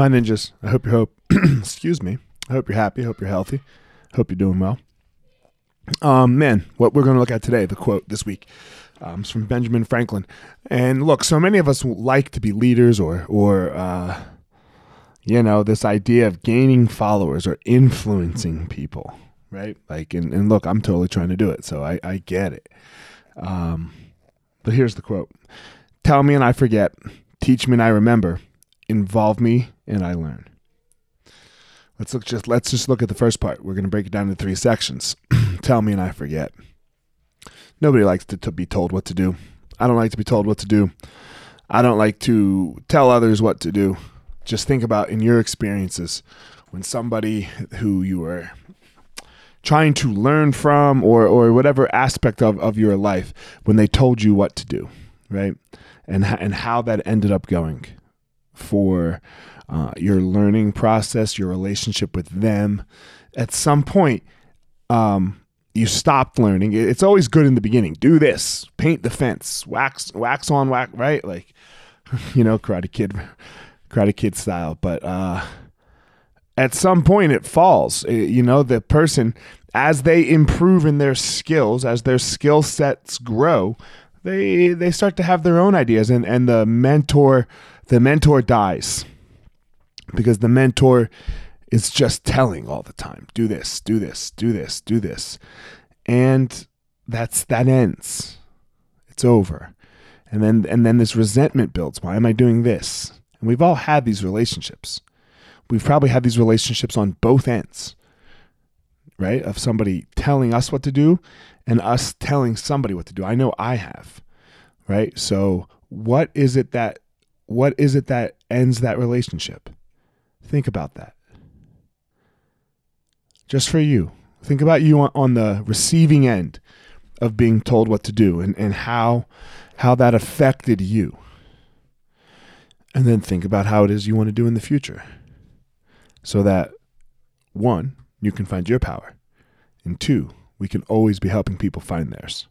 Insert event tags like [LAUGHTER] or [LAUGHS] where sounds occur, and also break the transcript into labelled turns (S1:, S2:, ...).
S1: My ninjas, I hope you hope [CLEARS THROAT] excuse me. I hope you're happy, I hope you're healthy. I hope you're doing well. Um, man, what we're going to look at today, the quote this week, um, is from Benjamin Franklin. And look, so many of us like to be leaders or, or, uh, you know, this idea of gaining followers or influencing people, right? Like, and, and look, I'm totally trying to do it, so I, I get it. Um, but here's the quote Tell me and I forget, teach me and I remember, involve me and I learn. Let's look just let's just look at the first part. We're going to break it down into three sections. [CLEARS THROAT] Tell me and I forget. Nobody likes to, to be told what to do. I don't like to be told what to do. I don't like to tell others what to do. Just think about in your experiences when somebody who you were trying to learn from or, or whatever aspect of, of your life when they told you what to do, right? And, and how that ended up going for uh, your learning process, your relationship with them. At some point, um, you stopped learning. It's always good in the beginning. Do this, paint the fence, wax, wax on, wax, right? Like, [LAUGHS] you know, Karate Kid, Karate Kid style. But uh, at some point, it falls. It, you know, the person as they improve in their skills, as their skill sets grow, they they start to have their own ideas, and and the mentor, the mentor dies. Because the mentor is just telling all the time do this do this do this do this. And that's that ends. It's over. And then and then this resentment builds. Why am i doing this? And we've all had these relationships. We've probably had these relationships on both ends right of somebody telling us what to do and us telling somebody what to do i know i have right so what is it that what is it that ends that relationship think about that just for you. Think about you on, on the receiving end of being told what to do and, and how how that affected you. And then think about how it is you want to do in the future. So that one, you can find your power. And two, we can always be helping people find theirs.